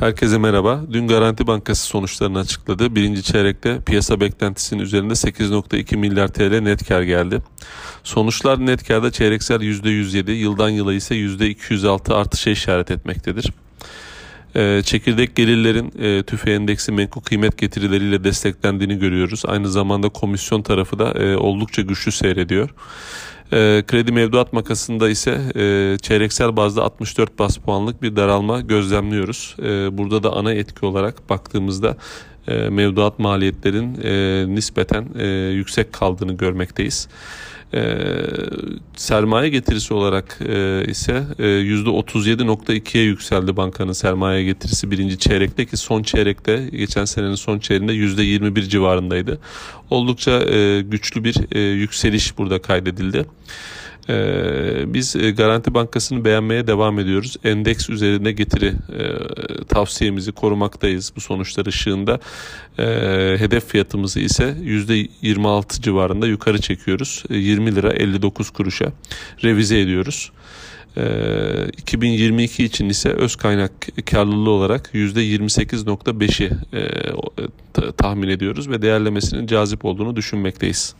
Herkese merhaba. Dün Garanti Bankası sonuçlarını açıkladı. Birinci çeyrekte piyasa beklentisinin üzerinde 8.2 milyar TL net kar geldi. Sonuçlar net karda çeyreksel %107, yıldan yıla ise %206 artışa işaret etmektedir. Ee, çekirdek gelirlerin e, tüfe endeksi menkul kıymet getirileriyle desteklendiğini görüyoruz. Aynı zamanda komisyon tarafı da e, oldukça güçlü seyrediyor. E, kredi mevduat makasında ise e, çeyreksel bazda 64 bas puanlık bir daralma gözlemliyoruz. E, burada da ana etki olarak baktığımızda e, mevduat maliyetlerin e, nispeten e, yüksek kaldığını görmekteyiz. E, sermaye getirisi olarak e, ise e, %37.2'ye yükseldi bankanın sermaye getirisi birinci çeyrekte ki son çeyrekte geçen senenin son çeyreğinde %21 civarındaydı. Oldukça e, güçlü bir e, yükseliş burada kaydedildi. Ee, biz e, Garanti Bankası'nı beğenmeye devam ediyoruz. Endeks üzerinde getiri e, tavsiyemizi korumaktayız bu sonuçlar ışığında. E, hedef fiyatımızı ise %26 civarında yukarı çekiyoruz. 20 lira 59 kuruşa revize ediyoruz. 2022 için ise öz kaynak karlılığı olarak %28.5'i tahmin ediyoruz ve değerlemesinin cazip olduğunu düşünmekteyiz.